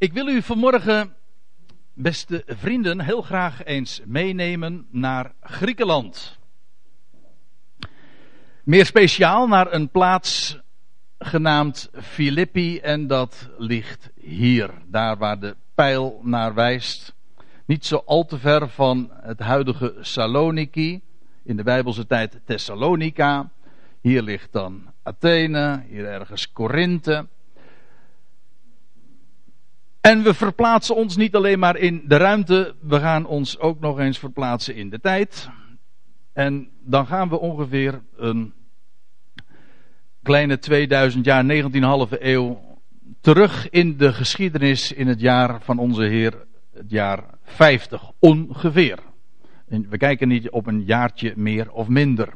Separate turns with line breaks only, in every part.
Ik wil u vanmorgen, beste vrienden, heel graag eens meenemen naar Griekenland. Meer speciaal naar een plaats genaamd Filippi en dat ligt hier, daar waar de pijl naar wijst. Niet zo al te ver van het huidige Saloniki, in de Bijbelse tijd Thessalonica. Hier ligt dan Athene, hier ergens Korinthe. En we verplaatsen ons niet alleen maar in de ruimte, we gaan ons ook nog eens verplaatsen in de tijd. En dan gaan we ongeveer een kleine 2000 jaar, 19,5 eeuw terug in de geschiedenis in het jaar van onze Heer, het jaar 50 ongeveer. We kijken niet op een jaartje meer of minder.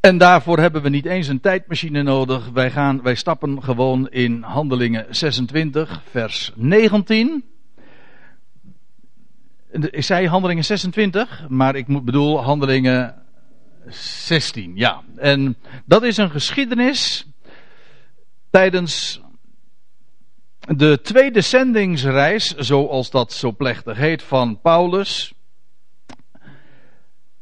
En daarvoor hebben we niet eens een tijdmachine nodig. Wij, gaan, wij stappen gewoon in Handelingen 26, vers 19. Ik zei Handelingen 26, maar ik bedoel Handelingen 16. Ja, en dat is een geschiedenis tijdens de tweede zendingsreis, zoals dat zo plechtig heet, van Paulus.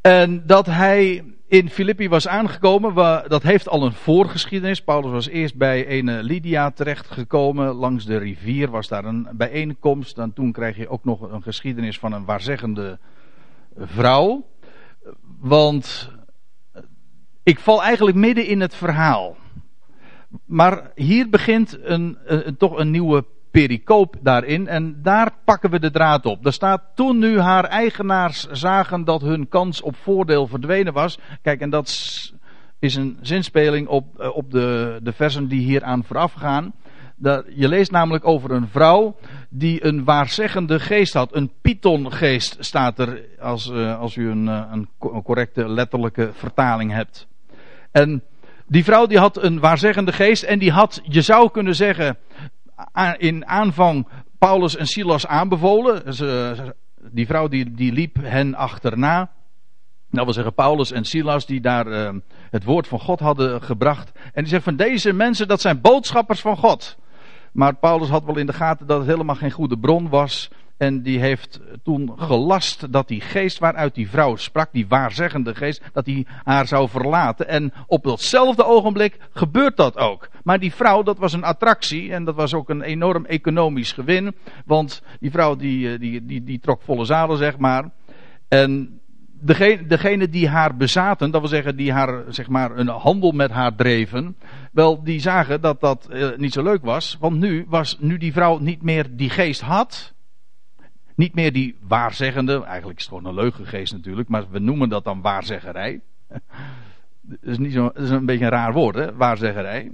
En dat hij in Filippi was aangekomen, dat heeft al een voorgeschiedenis. Paulus was eerst bij een Lydia terechtgekomen, langs de rivier was daar een bijeenkomst. En toen krijg je ook nog een geschiedenis van een waarzeggende vrouw. Want ik val eigenlijk midden in het verhaal. Maar hier begint een, toch een nieuwe pericoop daarin. En daar pakken we de draad op. Daar staat toen nu haar eigenaars zagen dat hun kans op voordeel verdwenen was. Kijk, en dat is een zinspeling op, eh, op de, de versen die hier aan vooraf gaan. Je leest namelijk over een vrouw die een waarzeggende geest had. Een pythongeest staat er als, eh, als u een, eh, een correcte letterlijke vertaling hebt. En die vrouw die had een waarzeggende geest en die had, je zou kunnen zeggen, in aanvang Paulus en Silas aanbevolen. Die vrouw die, die liep hen achterna. Dat wil zeggen Paulus en Silas die daar uh, het woord van God hadden gebracht. En die zegt van deze mensen dat zijn boodschappers van God. Maar Paulus had wel in de gaten dat het helemaal geen goede bron was. En die heeft toen gelast dat die geest waaruit die vrouw sprak, die waarzeggende geest, dat hij haar zou verlaten. En op datzelfde ogenblik gebeurt dat ook. Maar die vrouw, dat was een attractie en dat was ook een enorm economisch gewin. Want die vrouw die, eh, die, die, die trok volle zalen, zeg maar. En degene, degene die haar bezaten, dat wil zeggen die haar, zeg maar, een handel met haar dreven, wel, die zagen dat dat eh, niet zo leuk was. Want nu was, nu die vrouw niet meer die geest had, niet meer die waarzeggende, eigenlijk is het gewoon een leugengeest natuurlijk, maar we noemen dat dan waarzeggerij. Dat is, niet zo, dat is een beetje een raar woord, hè, waarzeggerij.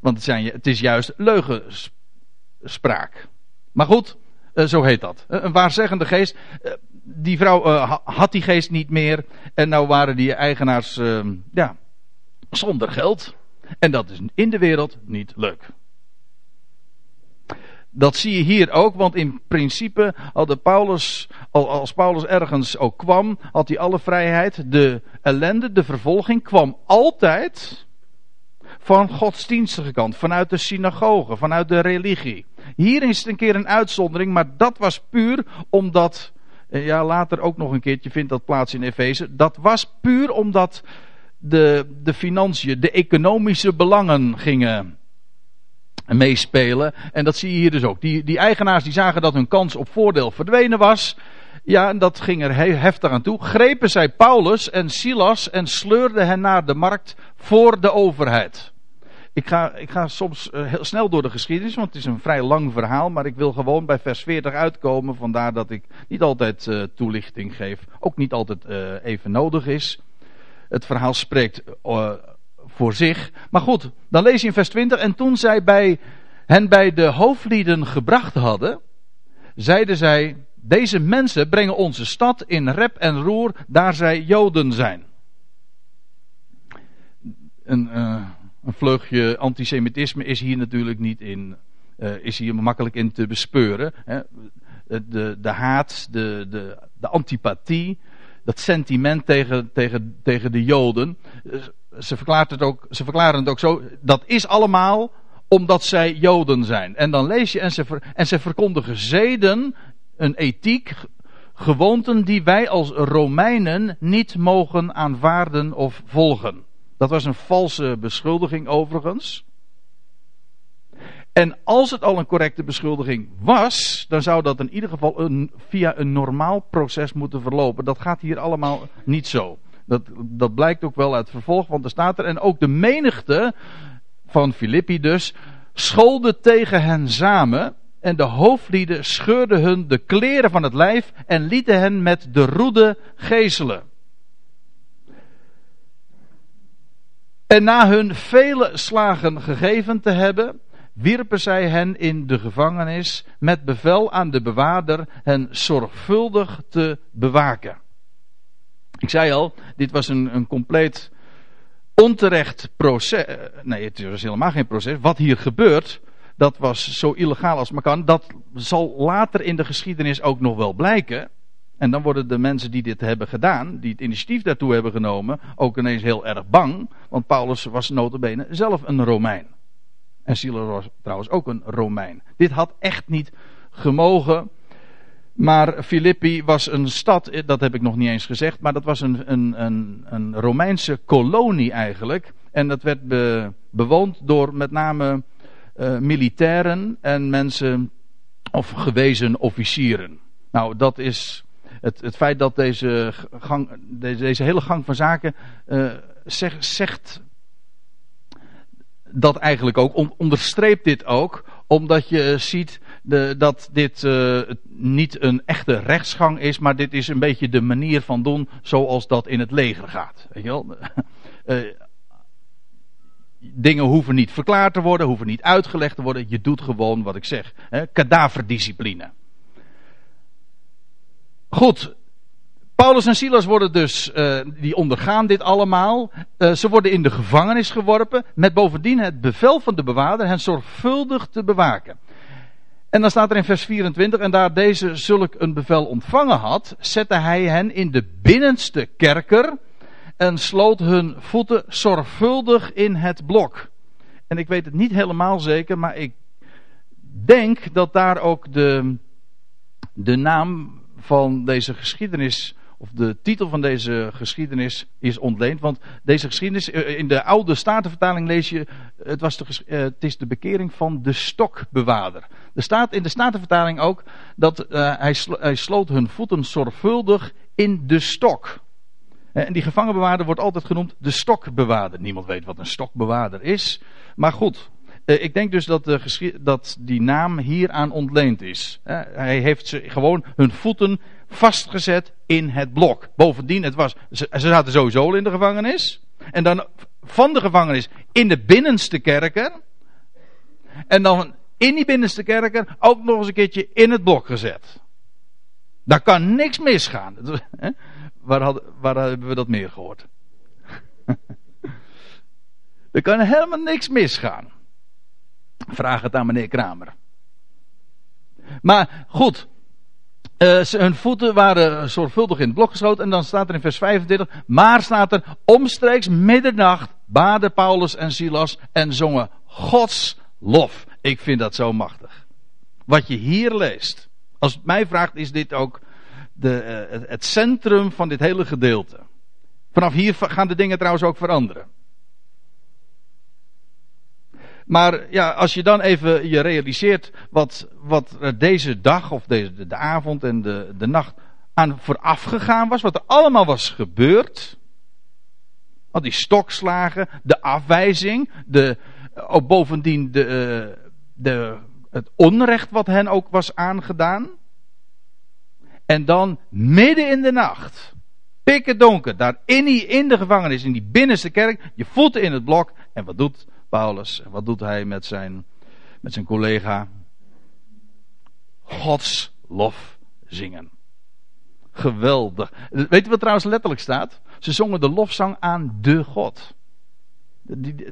Want het, zijn, het is juist leugenspraak. Maar goed, eh, zo heet dat. Een waarzeggende geest. Eh, die vrouw eh, had die geest niet meer. En nou waren die eigenaars ja, zonder geld. En dat is in de wereld niet leuk. Dat zie je hier ook, want in principe de Paulus, als Paulus ergens ook kwam, had hij alle vrijheid. De ellende, de vervolging kwam altijd van godsdienstige kant, vanuit de synagoge, vanuit de religie. Hier is het een keer een uitzondering, maar dat was puur omdat, ja later ook nog een keertje vindt dat plaats in Efeze, dat was puur omdat de, de financiën, de economische belangen gingen meespelen. En dat zie je hier dus ook. Die, die eigenaars die zagen dat hun kans op voordeel verdwenen was. Ja, en dat ging er heftig aan toe. Grepen zij Paulus en Silas en sleurden hen naar de markt voor de overheid. Ik ga, ik ga soms eh, heel snel door de geschiedenis, want het is een vrij lang verhaal. Maar ik wil gewoon bij vers 40 uitkomen. Vandaar dat ik niet altijd uh, toelichting geef. Ook niet altijd uh, even nodig is. Het verhaal spreekt voor zich. Maar goed, dan lees je in vers 20. En toen zij bij hen bij de hoofdlieden gebracht hadden, zeiden zij: Deze mensen brengen onze stad in rep en roer, daar zij Joden zijn. Een, uh, een vleugje antisemitisme is hier natuurlijk niet in, uh, is hier makkelijk in te bespeuren. Hè. De, de haat, de, de, de antipathie, dat sentiment tegen, tegen, tegen de Joden ze, het ook, ze verklaren het ook zo. Dat is allemaal omdat zij Joden zijn. En dan lees je, en ze, ver, en ze verkondigen zeden, een ethiek, gewoonten die wij als Romeinen niet mogen aanvaarden of volgen. Dat was een valse beschuldiging overigens. En als het al een correcte beschuldiging was, dan zou dat in ieder geval via een normaal proces moeten verlopen. Dat gaat hier allemaal niet zo. Dat, dat blijkt ook wel uit vervolg, want er staat er. En ook de menigte van Filippi dus scholde tegen hen samen. En de hoofdlieden scheurden hun de kleren van het lijf en lieten hen met de roede gezelen. En na hun vele slagen gegeven te hebben, wierpen zij hen in de gevangenis met bevel aan de bewaarder hen zorgvuldig te bewaken. Ik zei al, dit was een, een compleet onterecht proces. Nee, het was helemaal geen proces. Wat hier gebeurt, dat was zo illegaal als maar kan. Dat zal later in de geschiedenis ook nog wel blijken. En dan worden de mensen die dit hebben gedaan, die het initiatief daartoe hebben genomen, ook ineens heel erg bang. Want Paulus was notabene zelf een Romein. En Silas was trouwens ook een Romein. Dit had echt niet gemogen. Maar Filippi was een stad, dat heb ik nog niet eens gezegd, maar dat was een, een, een, een Romeinse kolonie eigenlijk. En dat werd bewoond door met name uh, militairen en mensen, of gewezen officieren. Nou, dat is het, het feit dat deze, gang, deze, deze hele gang van zaken zeg, zegt dat eigenlijk ook, onderstreept dit ook, omdat je ziet de, dat dit uh, niet een echte rechtsgang is, maar dit is een beetje de manier van doen zoals dat in het leger gaat. Weet je wel? Uh, dingen hoeven niet verklaard te worden, hoeven niet uitgelegd te worden. Je doet gewoon wat ik zeg. Hè? Kadaverdiscipline. Goed, Paulus en Silas worden dus, uh, die ondergaan dit allemaal. Ze worden in de gevangenis geworpen. Met bovendien het bevel van de bewaarder hen zorgvuldig te bewaken. En dan staat er in vers 24, en daar deze zulk een bevel ontvangen had, zette hij hen in de binnenste kerker en sloot hun voeten zorgvuldig in het blok. En ik weet het niet helemaal zeker, maar ik denk dat daar ook de, de naam van deze geschiedenis of de titel van deze geschiedenis is ontleend. Want deze geschiedenis, eh, in de oude Statenvertaling lees je, het, was de, eh, het is de bekering van de stokbewaarder. Er staat in de Statenvertaling ook dat uh, hij, hij sloot hun voeten zorgvuldig in de stok. En die gevangenbewaarder wordt altijd genoemd de stokbewaarder. Niemand weet wat een stokbewaarder is. Maar goed, ik denk dus dat, dat die naam hieraan ontleend is. Hij heeft ze gewoon hun voeten vastgezet in het blok. Bovendien, het was, ze, zaten sowieso in de gevangenis. En dan van de gevangenis in de binnenste kerker. En dan in die binnenste kerker ook nog eens een keertje in het blok gezet. Daar kan niks misgaan. Waar, waar hebben we dat meer gehoord? er kan helemaal niks misgaan. Vraag het aan meneer Kramer. Maar goed, uh, hun voeten waren zorgvuldig in het blok geschoten. En dan staat er in vers 25. Maar staat er omstreeks middernacht baden Paulus en Silas en zongen Gods lof. Ik vind dat zo machtig. Wat je hier leest. Als het mij vraagt is dit ook de, uh, het centrum van dit hele gedeelte. Vanaf hier gaan de dingen trouwens ook veranderen. Maar ja, als je dan even je realiseert wat, wat deze dag of deze, de avond en de, de nacht aan vooraf gegaan was, wat er allemaal was gebeurd. Al die stokslagen, de afwijzing, de, ook bovendien de, eh, de, het onrecht wat hen ook was aangedaan. En dan midden in de nacht, pikken donker, daar in, die, in de gevangenis, in die binnenste kerk, je voeten in het blok. En wat doet Paulus. Wat doet hij met zijn, met zijn collega? Gods lof zingen. Geweldig. Weet je wat trouwens letterlijk staat? Ze zongen de lofzang aan de God.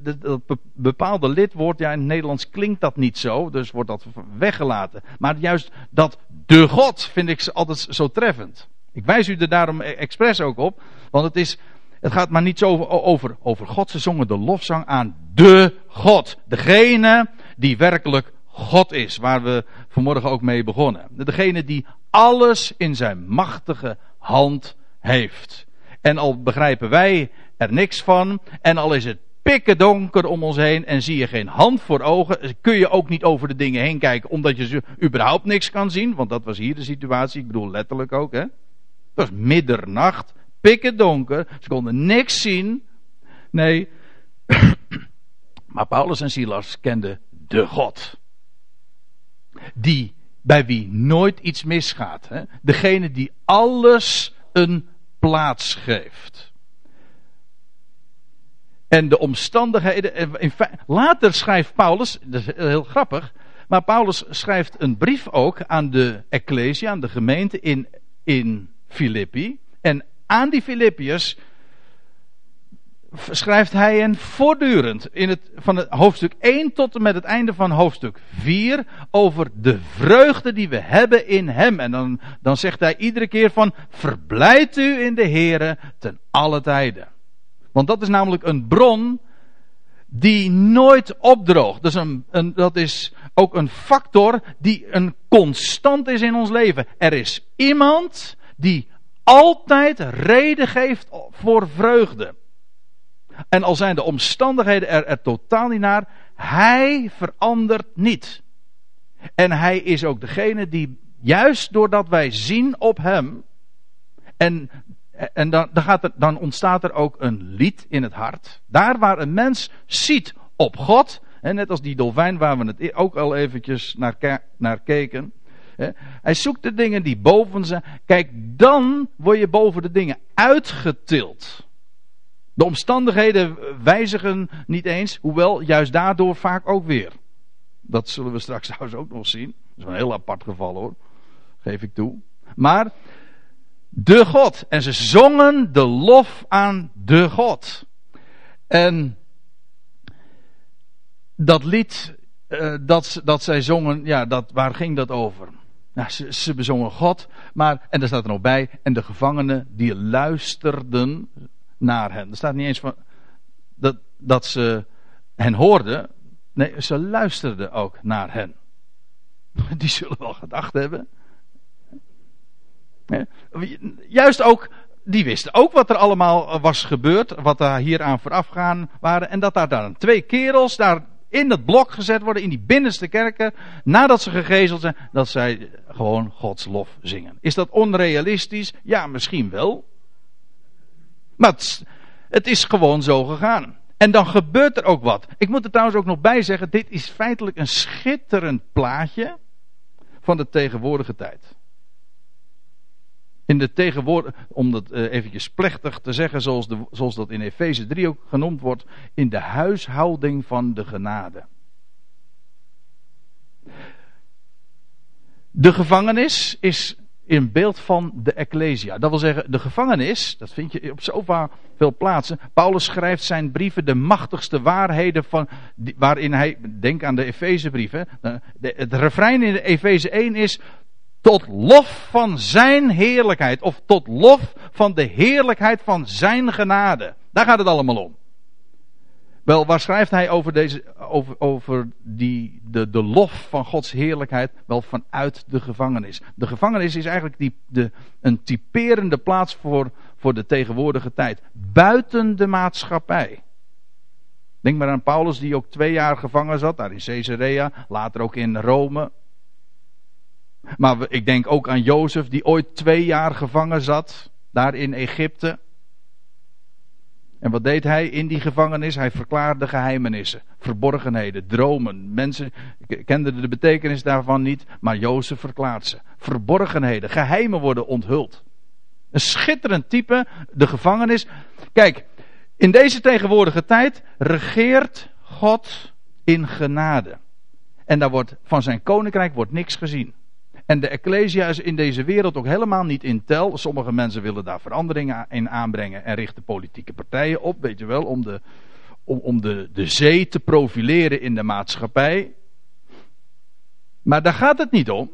Dat bepaalde lidwoord, ja in het Nederlands klinkt dat niet zo, dus wordt dat weggelaten. Maar juist dat de God vind ik altijd zo treffend. Ik wijs u er daarom e- expres ook op, want het is het gaat maar niet zo over, over, over God. Ze zongen de lofzang aan de God. Degene die werkelijk God is, waar we vanmorgen ook mee begonnen. Degene die alles in zijn machtige hand heeft. En al begrijpen wij er niks van, en al is het pikken donker om ons heen en zie je geen hand voor ogen, kun je ook niet over de dingen heen kijken omdat je überhaupt niks kan zien, want dat was hier de situatie, ik bedoel letterlijk ook, hè. Het was middernacht, pikken donker, ze konden niks zien. Nee, maar Paulus en Silas kenden de God. Die, bij wie nooit iets misgaat. Hè? Degene die alles een plaats geeft. En de omstandigheden. In later schrijft Paulus, dat is heel grappig. Maar Paulus schrijft een brief ook aan de Ecclesia, aan de gemeente in, in Filippi. En aan die Filippiërs schrijft hij hen voortdurend in het, van het hoofdstuk 1 tot en met het einde van hoofdstuk 4 over de vreugde die we hebben in hem. En dan, dan zegt hij iedere keer van verblijd u in de Here ten alle tijden. Want dat is namelijk een bron die nooit opdroogt. Dus een, een, dat is ook een factor die een constant is in ons leven. Er is iemand die altijd reden geeft voor vreugde. En al zijn de omstandigheden er, er totaal niet naar, hij verandert niet. En hij is ook degene die, juist doordat wij zien op hem, en, en dan, dan, gaat er, dan ontstaat er ook een lied in het hart. Daar waar een mens ziet op God, en net als die dolfijn waar we het ook al eventjes naar, naar keken. Hij zoekt de dingen die boven zijn. Kijk, dan word je boven de dingen uitgetild. De omstandigheden wijzigen niet eens, hoewel juist daardoor vaak ook weer. Dat zullen we straks trouwens ook nog zien. Dat is een heel apart geval hoor, geef ik toe. Maar de God. En ze zongen de lof aan de God. En dat lied uh, dat, dat zij zongen, ja, dat, waar ging dat over? Nou, ze, bezongen God, maar, en daar staat er nog bij, en de gevangenen die luisterden, naar hen. Er staat niet eens van dat, dat ze hen hoorden. Nee, ze luisterden ook naar hen. Die zullen wel gedacht hebben. Juist ook, die wisten ook wat er allemaal was gebeurd. Wat daar hier aan voorafgaan waren. En dat daar dan twee kerels daar in het blok gezet worden. In die binnenste kerken. Nadat ze gegezeld zijn. Dat zij gewoon Gods lof zingen. Is dat onrealistisch? Ja, misschien wel. Maar het, is gewoon zo gegaan. En dan gebeurt er ook wat. Ik moet er trouwens ook nog bij zeggen: dit is feitelijk een schitterend plaatje van de tegenwoordige tijd. In de tegenwoordige, om dat uh, eventjes plechtig te zeggen, zoals, de, zoals dat in Efeze 3 ook genoemd wordt, in de huishouding van de genade. De gevangenis is in beeld van de Ecclesia. Dat wil zeggen, de gevangenis, dat vind je op zoveel plaatsen. Paulus schrijft zijn brieven de machtigste waarheden van, waarin hij, denk aan de Efezebrieven. Het refrein in de Efeze 1 is, tot lof van zijn heerlijkheid. Of tot lof van de heerlijkheid van zijn genade. Daar gaat het allemaal om. Wel, waar schrijft hij over, deze, over, over die, de, de lof van Gods heerlijkheid? Wel vanuit de gevangenis. De gevangenis is eigenlijk die, de, een typerende plaats voor, voor de tegenwoordige tijd. Buiten de maatschappij. Denk maar aan Paulus die ook twee jaar gevangen zat, daar in Caesarea, later ook in Rome. Maar ik denk ook aan Jozef die ooit twee jaar gevangen zat, daar in Egypte. En wat deed hij in die gevangenis? Hij verklaarde geheimenissen, verborgenheden, dromen. Mensen kenden de betekenis daarvan niet, maar Jozef verklaart ze. Verborgenheden, geheimen worden onthuld. Een schitterend type, de gevangenis. Kijk, in deze tegenwoordige tijd regeert God in genade. En daar wordt, van zijn koninkrijk wordt niks gezien. En de Ecclesia is in deze wereld ook helemaal niet in tel. Sommige mensen willen daar veranderingen in aanbrengen en richten politieke partijen op, weet je wel, om de, om, om de, de zee te profileren in de maatschappij. Maar daar gaat het niet om.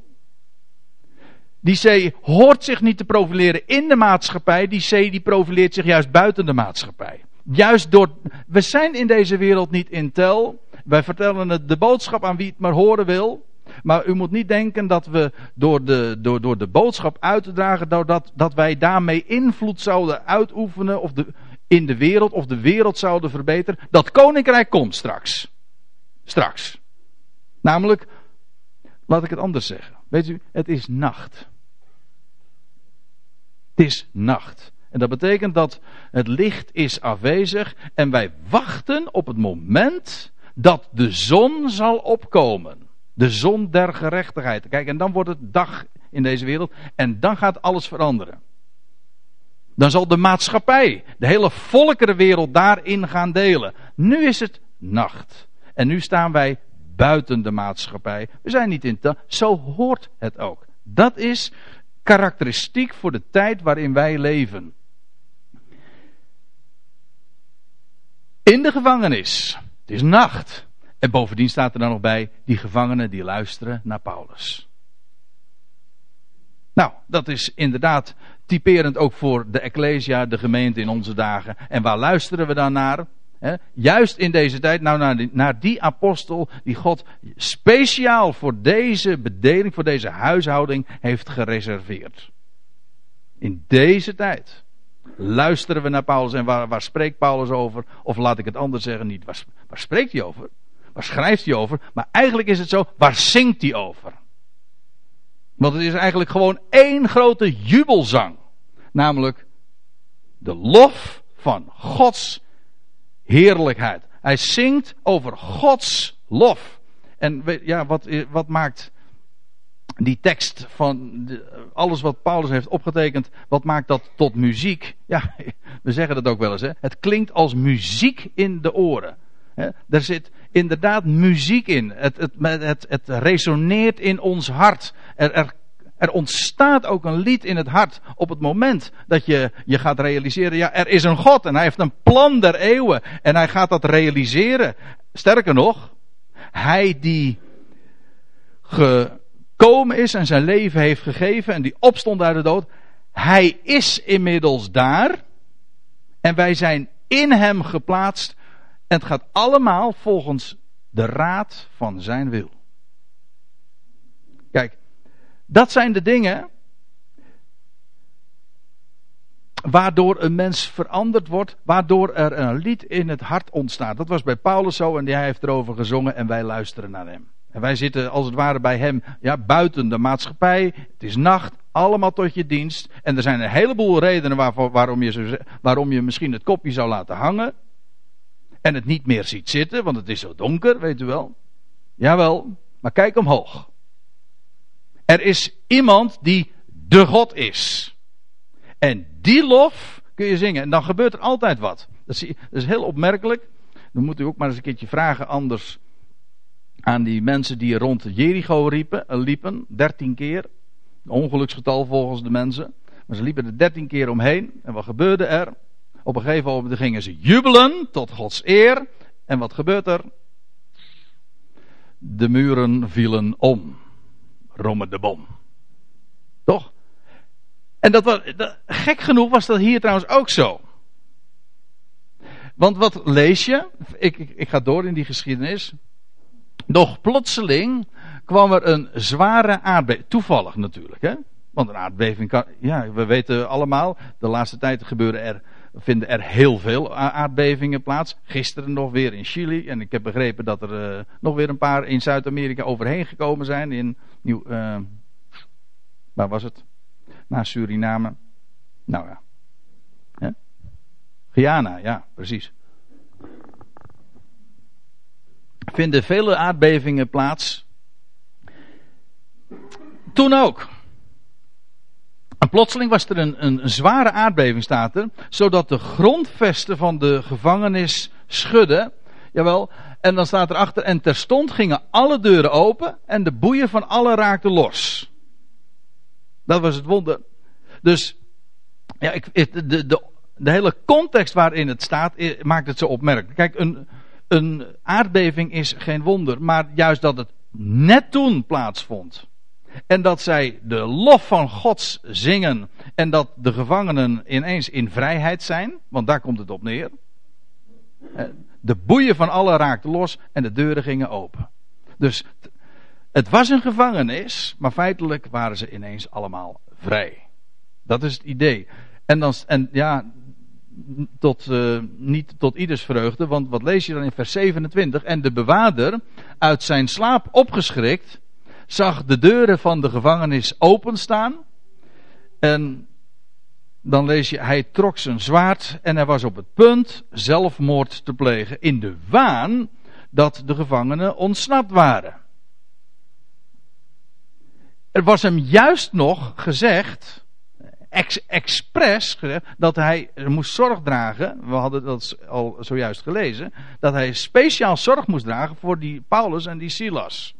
Die zee hoort zich niet te profileren in de maatschappij. Die zee die profileert zich juist buiten de maatschappij. Juist door. We zijn in deze wereld niet in tel. Wij vertellen het de boodschap aan wie het maar horen wil. Maar u moet niet denken dat we door de, door, door de boodschap uit te dragen, dat, dat wij daarmee invloed zouden uitoefenen of de, in de wereld of de wereld zouden verbeteren. Dat koninkrijk komt straks. Straks. Namelijk, laat ik het anders zeggen. Weet u, het is nacht. Het is nacht. En dat betekent dat het licht is afwezig en wij wachten op het moment dat de zon zal opkomen. De zon der gerechtigheid. Kijk, en dan wordt het dag in deze wereld en dan gaat alles veranderen. Dan zal de maatschappij, de hele volkerenwereld daarin gaan delen. Nu is het nacht. En nu staan wij buiten de maatschappij. We zijn niet in. Zo hoort het ook. Dat is karakteristiek voor de tijd waarin wij leven. In de gevangenis. Het is nacht. En bovendien staat er dan nog bij die gevangenen die luisteren naar Paulus. Nou, dat is inderdaad typerend ook voor de Ecclesia, de gemeente in onze dagen. En waar luisteren we dan naar? juist in deze tijd, nou naar die, naar die apostel die God speciaal voor deze bedeling, voor deze huishouding heeft gereserveerd. In deze tijd luisteren we naar Paulus en waar, waar spreekt Paulus over? Of laat ik het anders zeggen, niet waar, waar spreekt hij over? Waar schrijft hij over? Maar eigenlijk is het zo, waar zingt hij over? Want het is eigenlijk gewoon één grote jubelzang. Namelijk de lof van Gods heerlijkheid. Hij zingt over Gods lof. En ja, wat, wat maakt die tekst van alles wat Paulus heeft opgetekend, wat maakt dat tot muziek? Ja, we zeggen dat ook wel eens. Hè? Het klinkt als muziek in de oren. Er zit inderdaad muziek in. Het, het, het, het resoneert in ons hart. Er, er er ontstaat ook een lied in het hart op het moment dat je je gaat realiseren, ja, er is een God en hij heeft een plan der eeuwen en hij gaat dat realiseren. Sterker nog, hij die gekomen is en zijn leven heeft gegeven en die opstond uit de dood, hij is inmiddels daar en wij zijn in hem geplaatst en het gaat allemaal volgens de raad van zijn wil. Kijk, dat zijn de dingen waardoor een mens veranderd wordt, waardoor er een lied in het hart ontstaat. Dat was bij Paulus zo en hij heeft erover gezongen en wij luisteren naar hem. En wij zitten als het ware bij hem ja, buiten de maatschappij. Het is nacht, allemaal tot je dienst. En er zijn een heleboel redenen waarom, je waarom je misschien het kopje zou laten hangen. En het niet meer ziet zitten, want het is zo donker, weet u wel. Jawel, maar kijk omhoog. Er is iemand die de God is. En die lof kun je zingen. En dan gebeurt er altijd wat. Dat is, heel opmerkelijk. Dan moet u ook maar eens een keertje vragen anders aan die mensen die rond Jericho riepen, eh, liepen. Dertien keer. Ongeluksgetal volgens de mensen. Maar ze liepen er dertien keer omheen. En wat gebeurde er? Op een gegeven moment gingen ze jubelen tot Gods eer. En wat gebeurt er? De muren vielen om. Rome de Bom. Toch? En dat was, gek genoeg was dat hier trouwens ook zo. Want wat lees je? Ik, ik, ik ga door in die geschiedenis. Nog plotseling kwam er een zware aardbeving. Toevallig natuurlijk, hè? Want een aardbeving kan. Ja, we weten allemaal. De laatste tijd gebeuren er, vinden er heel veel aardbevingen plaats. Gisteren nog weer in Chili. En ik heb begrepen dat er uh, nog weer een paar in Zuid-Amerika overheen gekomen zijn. In Nieuw, uh, waar was het? Naar Suriname. Nou ja. Guyana, ja, precies. Vinden vele aardbevingen plaats. Toen ook. Plotseling was er een, een, zware aardbeving, staat er, zodat de grondvesten van de gevangenis schudden. Jawel, en dan staat erachter, en terstond gingen alle deuren open en de boeien van alle raakten los. Dat was het wonder. Dus, ja, ik, de, de, de, hele context waarin het staat, maakt het zo opmerkelijk. Kijk, een, een aardbeving is geen wonder, maar juist dat het net toen plaatsvond. En dat zij de lof van Gods zingen. En dat de gevangenen ineens in vrijheid zijn. Want daar komt het op neer. De boeien van allen raakten los en de deuren gingen open. Dus het was een gevangenis, maar feitelijk waren ze ineens allemaal vrij. Dat is het idee. En, dan, en ja, tot, uh, niet tot ieders vreugde, want wat lees je dan in vers 27? En de bewaarder, uit zijn slaap opgeschrikt, zag de deuren van de gevangenis openstaan. En dan lees je, hij trok zijn zwaard en hij was op het punt zelfmoord te plegen in de waan dat de gevangenen ontsnapt waren. Er was hem juist nog gezegd, ex, expres gezegd, dat hij moest zorg dragen. We hadden dat al zojuist gelezen. Dat hij speciaal zorg moest dragen voor die Paulus en die Silas.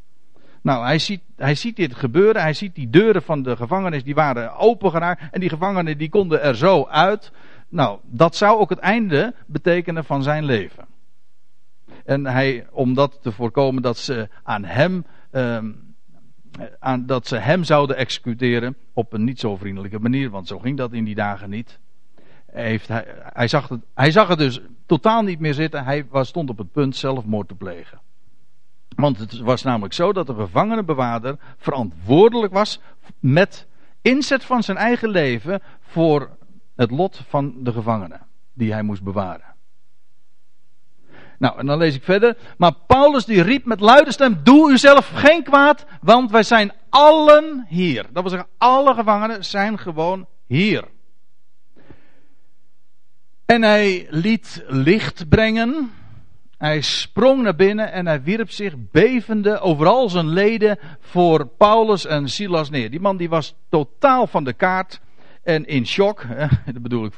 Nou, hij ziet, hij ziet dit gebeuren. Hij ziet die deuren van de gevangenis, die waren open geraakt. En die gevangenen, die konden er zo uit. Nou, dat zou ook het einde betekenen van zijn leven. En hij, om dat te voorkomen dat ze aan hem, ehm, aan, dat ze hem zouden executeren op een niet zo vriendelijke manier, want zo ging dat in die dagen niet. Heeft hij, hij, zag het, hij zag het dus totaal niet meer zitten. Hij was, stond op het punt zelfmoord te plegen. Want het was namelijk zo dat de gevangenenbewaarder verantwoordelijk was met inzet van zijn eigen leven voor het lot van de gevangenen die hij moest bewaren. Nou, en dan lees ik verder. Maar Paulus die riep met luide stem: Doe uzelf geen kwaad, want wij zijn allen hier. Dat wil zeggen, alle gevangenen zijn gewoon hier. En hij liet licht brengen hij sprong naar binnen en hij wierp zich bevende overal zijn leden voor Paulus en Silas neer. Die man die was totaal van de kaart en in shock. Hè, dat bedoel ik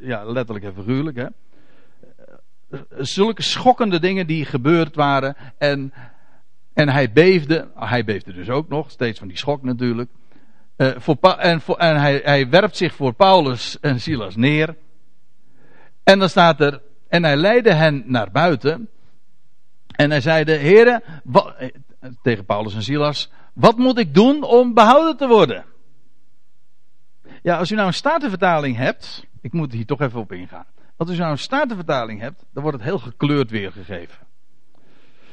ja, letterlijk en figuurlijk. Hè. Zulke schokkende dingen die gebeurd waren. En, en hij beefde. Hij beefde dus ook nog, steeds van die schok natuurlijk. Uh, voor, en en hij, hij werpt zich voor Paulus en Silas neer. En dan staat er en hij leidde hen naar buiten. En hij zeide: Heren, eh, tegen Paulus en Silas: Wat moet ik doen om behouden te worden? Ja, als u nou een statenvertaling hebt. Ik moet hier toch even op ingaan. Als u nou een statenvertaling hebt, dan wordt het heel gekleurd weergegeven.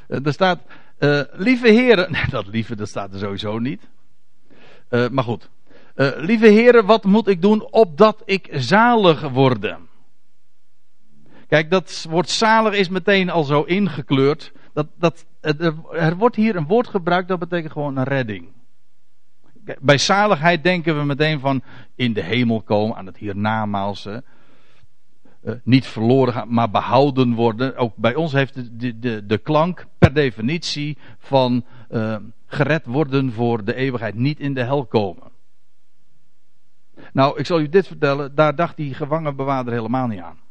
Uh, er staat: uh, Lieve heren. Nee, dat lieve, dat staat er sowieso niet. Uh, maar goed. lieve heren, wat moet ik doen opdat ik zalig worde? Kijk, dat woord zalig is meteen al zo ingekleurd. Dat, dat, er wordt hier een woord gebruikt dat betekent gewoon een redding. Bij zaligheid denken we meteen van in de hemel komen, aan het hiernamaals. Uh, niet verloren gaan, maar behouden worden. Ook bij ons heeft de, de, de, klank per definitie van uh, gered worden voor de eeuwigheid, niet in de hel komen. Nou, ik zal u dit vertellen, daar dacht die gevangenbewaarder helemaal niet aan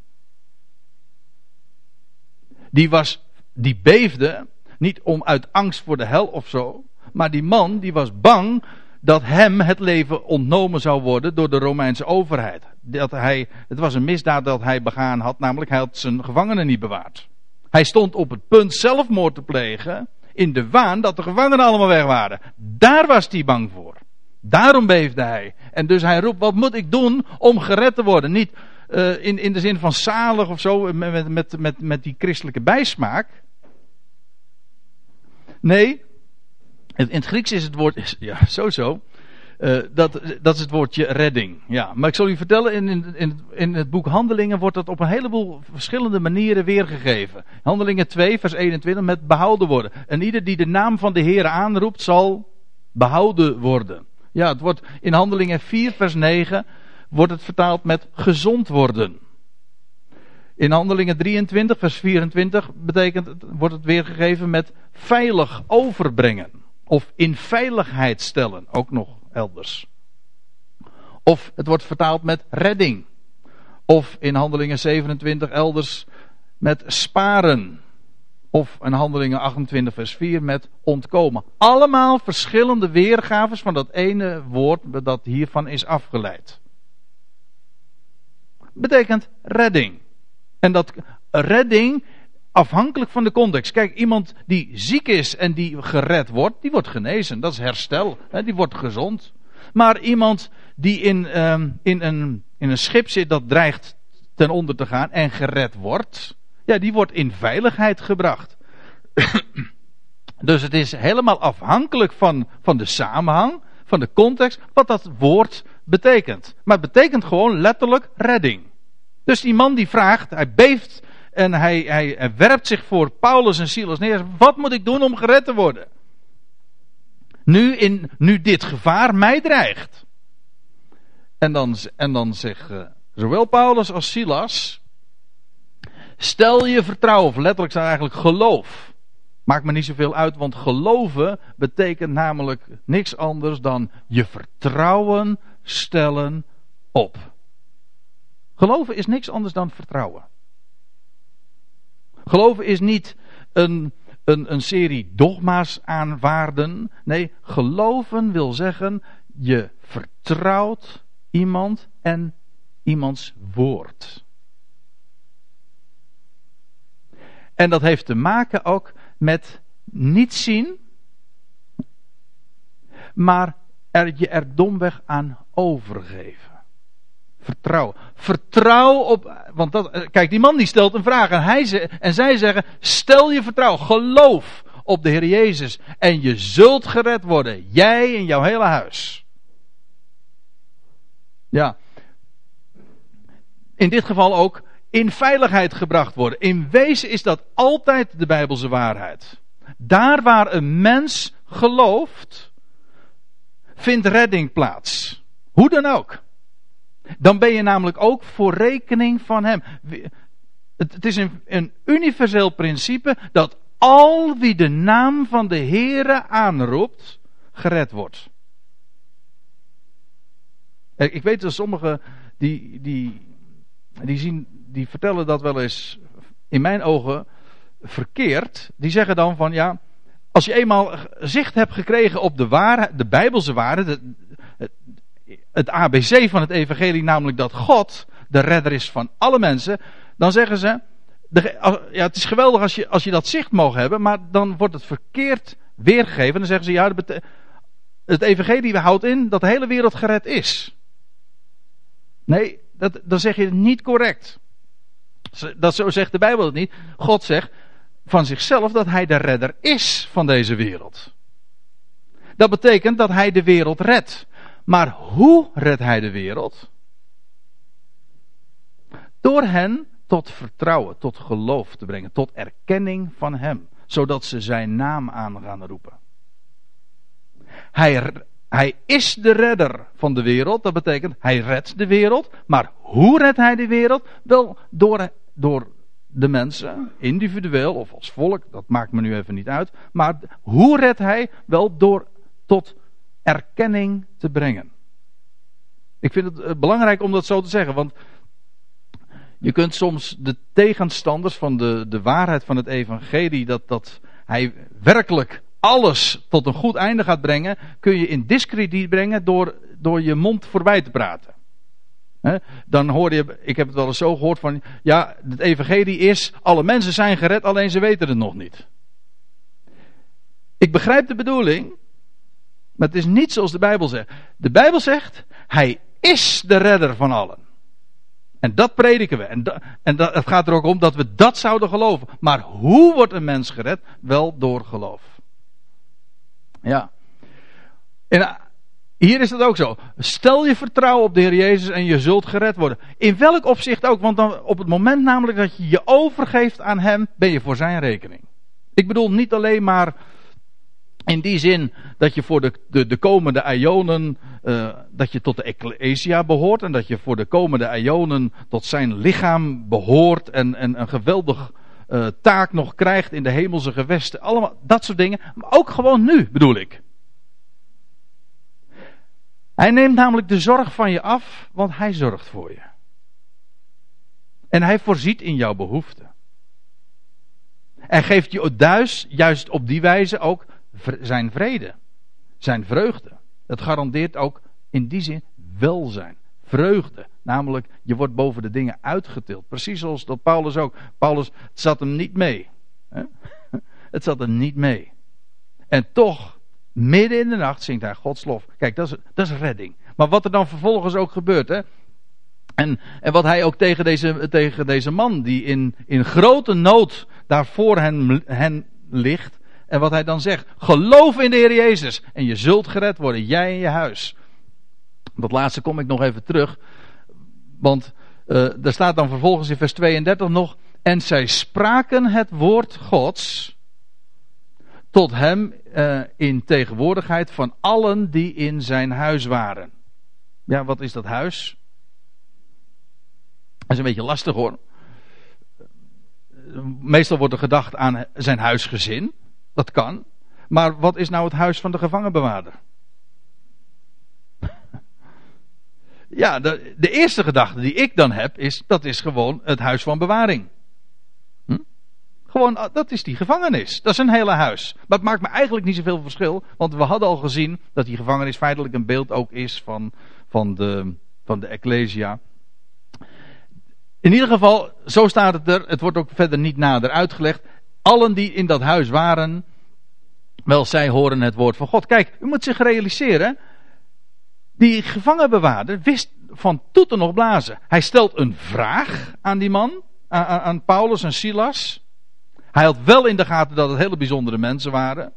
die was, die beefde, niet om uit angst voor de hel of zo, maar die man die was bang dat hem het leven ontnomen zou worden door de Romeinse overheid. Dat hij, het was een misdaad dat hij begaan had, namelijk hij had zijn gevangenen niet bewaard. Hij stond op het punt zelfmoord te plegen in de waan dat de gevangenen allemaal weg waren. Daar was hij bang voor. Daarom beefde hij. En dus hij roept, wat moet ik doen om gered te worden? Niet uh, in, in de zin van zalig of zo, met, met, met, met die christelijke bijsmaak. Nee, in het Grieks is het woord, ja, sowieso. Uh, dat, dat is het woordje redding. Ja, maar ik zal u vertellen, in, in, in het boek Handelingen wordt dat op een heleboel verschillende manieren weergegeven. Handelingen 2, vers 21, met behouden worden. En ieder die de naam van de Heer aanroept, zal behouden worden. Ja, het wordt in Handelingen 4, vers 9 wordt het vertaald met gezond worden. In Handelingen 23, vers 24 betekent wordt het weergegeven met veilig overbrengen. Of in veiligheid stellen, ook nog elders. Of het wordt vertaald met redding. Of in Handelingen 27 elders met sparen. Of in Handelingen 28 vers 4 met ontkomen. Allemaal verschillende weergaves van dat ene woord dat hiervan is afgeleid betekent redding. En dat redding afhankelijk van de context. Kijk, iemand die ziek is en die gered wordt, die wordt genezen. Dat is herstel. Hè, die wordt gezond. Maar iemand die in, um, in, een, in een schip zit dat dreigt ten onder te gaan en gered wordt. ja, die wordt in veiligheid gebracht. dus het is helemaal afhankelijk van, van de samenhang, van de context, wat dat woord betekent. Maar het betekent gewoon letterlijk redding. Dus die man die vraagt, hij beeft en hij, hij, werpt zich voor Paulus en Silas neer. Wat moet ik doen om gered te worden? Nu, in, nu dit gevaar mij dreigt. En dan, en dan zegt uh, zowel Paulus als Silas. Stel je vertrouwen, of letterlijk zijn eigenlijk geloof. Maakt me niet zoveel uit, want geloven betekent namelijk niks anders dan je vertrouwen stellen op. Geloven is niks anders dan vertrouwen. Geloven is niet een, een, een serie dogma's aanwaarden. Nee, geloven wil zeggen je vertrouwt iemand en iemands woord. En dat heeft te maken ook met niet zien, maar er, je er domweg aan overgeven. Vertrouw. Vertrouw op. Want dat, eh, kijk, die man die stelt een vraag. En, hij ze, en zij zeggen: Stel je vertrouwen. Geloof op de Heer Jezus. En je zult gered worden. Jij en jouw hele huis. Ja. In dit geval ook in veiligheid gebracht worden. In wezen is dat altijd de Bijbelse waarheid. Daar waar een mens gelooft, vindt redding plaats. Hoe dan ook. Dan ben je namelijk ook voor rekening van Hem. Het, is een, een universeel principe dat al wie de naam van de Heere aanroept, gered wordt. Ik weet dat sommigen die, die, die, zien, die vertellen dat wel eens in mijn ogen verkeerd. Die zeggen dan van ja, als je eenmaal zicht hebt gekregen op de waarheid, de Bijbelse waarheid, het ABC van het evangelie, namelijk dat God de redder is van alle mensen, dan zeggen ze, ja, het is geweldig als je, als je dat zicht mogen hebben, maar dan wordt het verkeerd weergegeven. Dan zeggen ze, ja, het evangelie houdt in dat de hele wereld gered is. Nee, dat, dan zeg je het niet correct. Dat zo zegt de Bijbel het niet. God zegt van zichzelf dat hij de redder is van deze wereld. Dat betekent dat hij de wereld redt. Maar hoe redt hij de wereld? Door hen tot vertrouwen, tot geloof te brengen, tot erkenning van hem, zodat ze zijn naam aan gaan roepen. Hij, hij is de redder van de wereld, dat betekent hij redt de wereld, maar hoe redt hij de wereld? Wel door, door de mensen, individueel of als volk, dat maakt me nu even niet uit, maar hoe redt hij? Wel door tot erkenning te brengen. Ik vind het eh, belangrijk om dat zo te zeggen, want je kunt soms de tegenstanders van de, de waarheid van het evangelie, dat, dat hij werkelijk alles tot een goed einde gaat brengen, kun je in discrediet brengen door, door je mond voorbij te praten. dan hoor je, ik heb het wel eens zo gehoord van, ja, het evangelie is, alle mensen zijn gered, alleen ze weten het nog niet. Ik begrijp de bedoeling, maar het is niet zoals de Bijbel zegt. De Bijbel zegt, hij is de redder van allen. En dat prediken we. En, en dat, het gaat er ook om dat we dat zouden geloven. Maar hoe wordt een mens gered? Wel door geloof. Ja. En eh, hier is het ook zo. Stel je vertrouwen op de Heer Jezus en je zult gered worden. In welk opzicht ook, want dan op het moment namelijk dat je je overgeeft aan Hem, ben je voor Zijn rekening. Ik bedoel niet alleen maar in die zin dat je voor de, de, de komende Ionen, uh, dat je tot de Ecclesia behoort en dat je voor de komende Ionen tot zijn lichaam behoort en, en een geweldig uh, taak nog krijgt in de hemelse gewesten. Allemaal dat soort dingen. Maar ook gewoon nu bedoel ik. Hij neemt namelijk de zorg van je af, want hij zorgt voor je. En hij voorziet in jouw behoeften. En geeft je thuis, juist op die wijze ook zijn vrede, zijn vreugde. Dat garandeert ook in die zin welzijn, vreugde. Namelijk, je wordt boven de dingen uitgetild. Precies zoals dat Paulus ook. Paulus, het zat hem niet mee. Het zat hem niet mee. En toch, midden in de nacht zingt hij Gods lof. Kijk, dat is, dat is redding. Maar wat er dan vervolgens ook gebeurt, hè. En, en wat hij ook tegen deze, tegen deze man, die in, in grote nood daarvoor hen, hen ligt. En wat hij dan zegt: geloof in de Heer Jezus en je zult gered worden, jij en je huis. Dat laatste kom ik nog even terug. Want uh, er staat dan vervolgens in vers 32 nog. En zij spraken het woord Gods tot hem uh, in tegenwoordigheid van allen die in zijn huis waren. Ja, wat is dat huis? Dat is een beetje lastig hoor. Meestal wordt er gedacht aan zijn huisgezin. Dat kan. Maar wat is nou het huis van de gevangenbewaarder? ja, de, de, eerste gedachte die ik dan heb is, dat is gewoon het huis van bewaring. Hm? Gewoon, ah, dat is die gevangenis. Dat is een hele huis. Maar het maakt me eigenlijk niet zoveel verschil, want we hadden al gezien dat die gevangenis feitelijk een beeld ook is van, van, de, van de Ecclesia. In ieder geval, zo staat het er. Het wordt ook verder niet nader uitgelegd. Allen die in dat huis waren, wel zij horen het woord van God. Kijk, u moet zich realiseren. Die gevangenbewaarder wist van toeten nog blazen. Hij stelt een vraag aan die man, aan, aan Paulus en Silas. Hij had wel in de gaten dat het hele bijzondere mensen waren.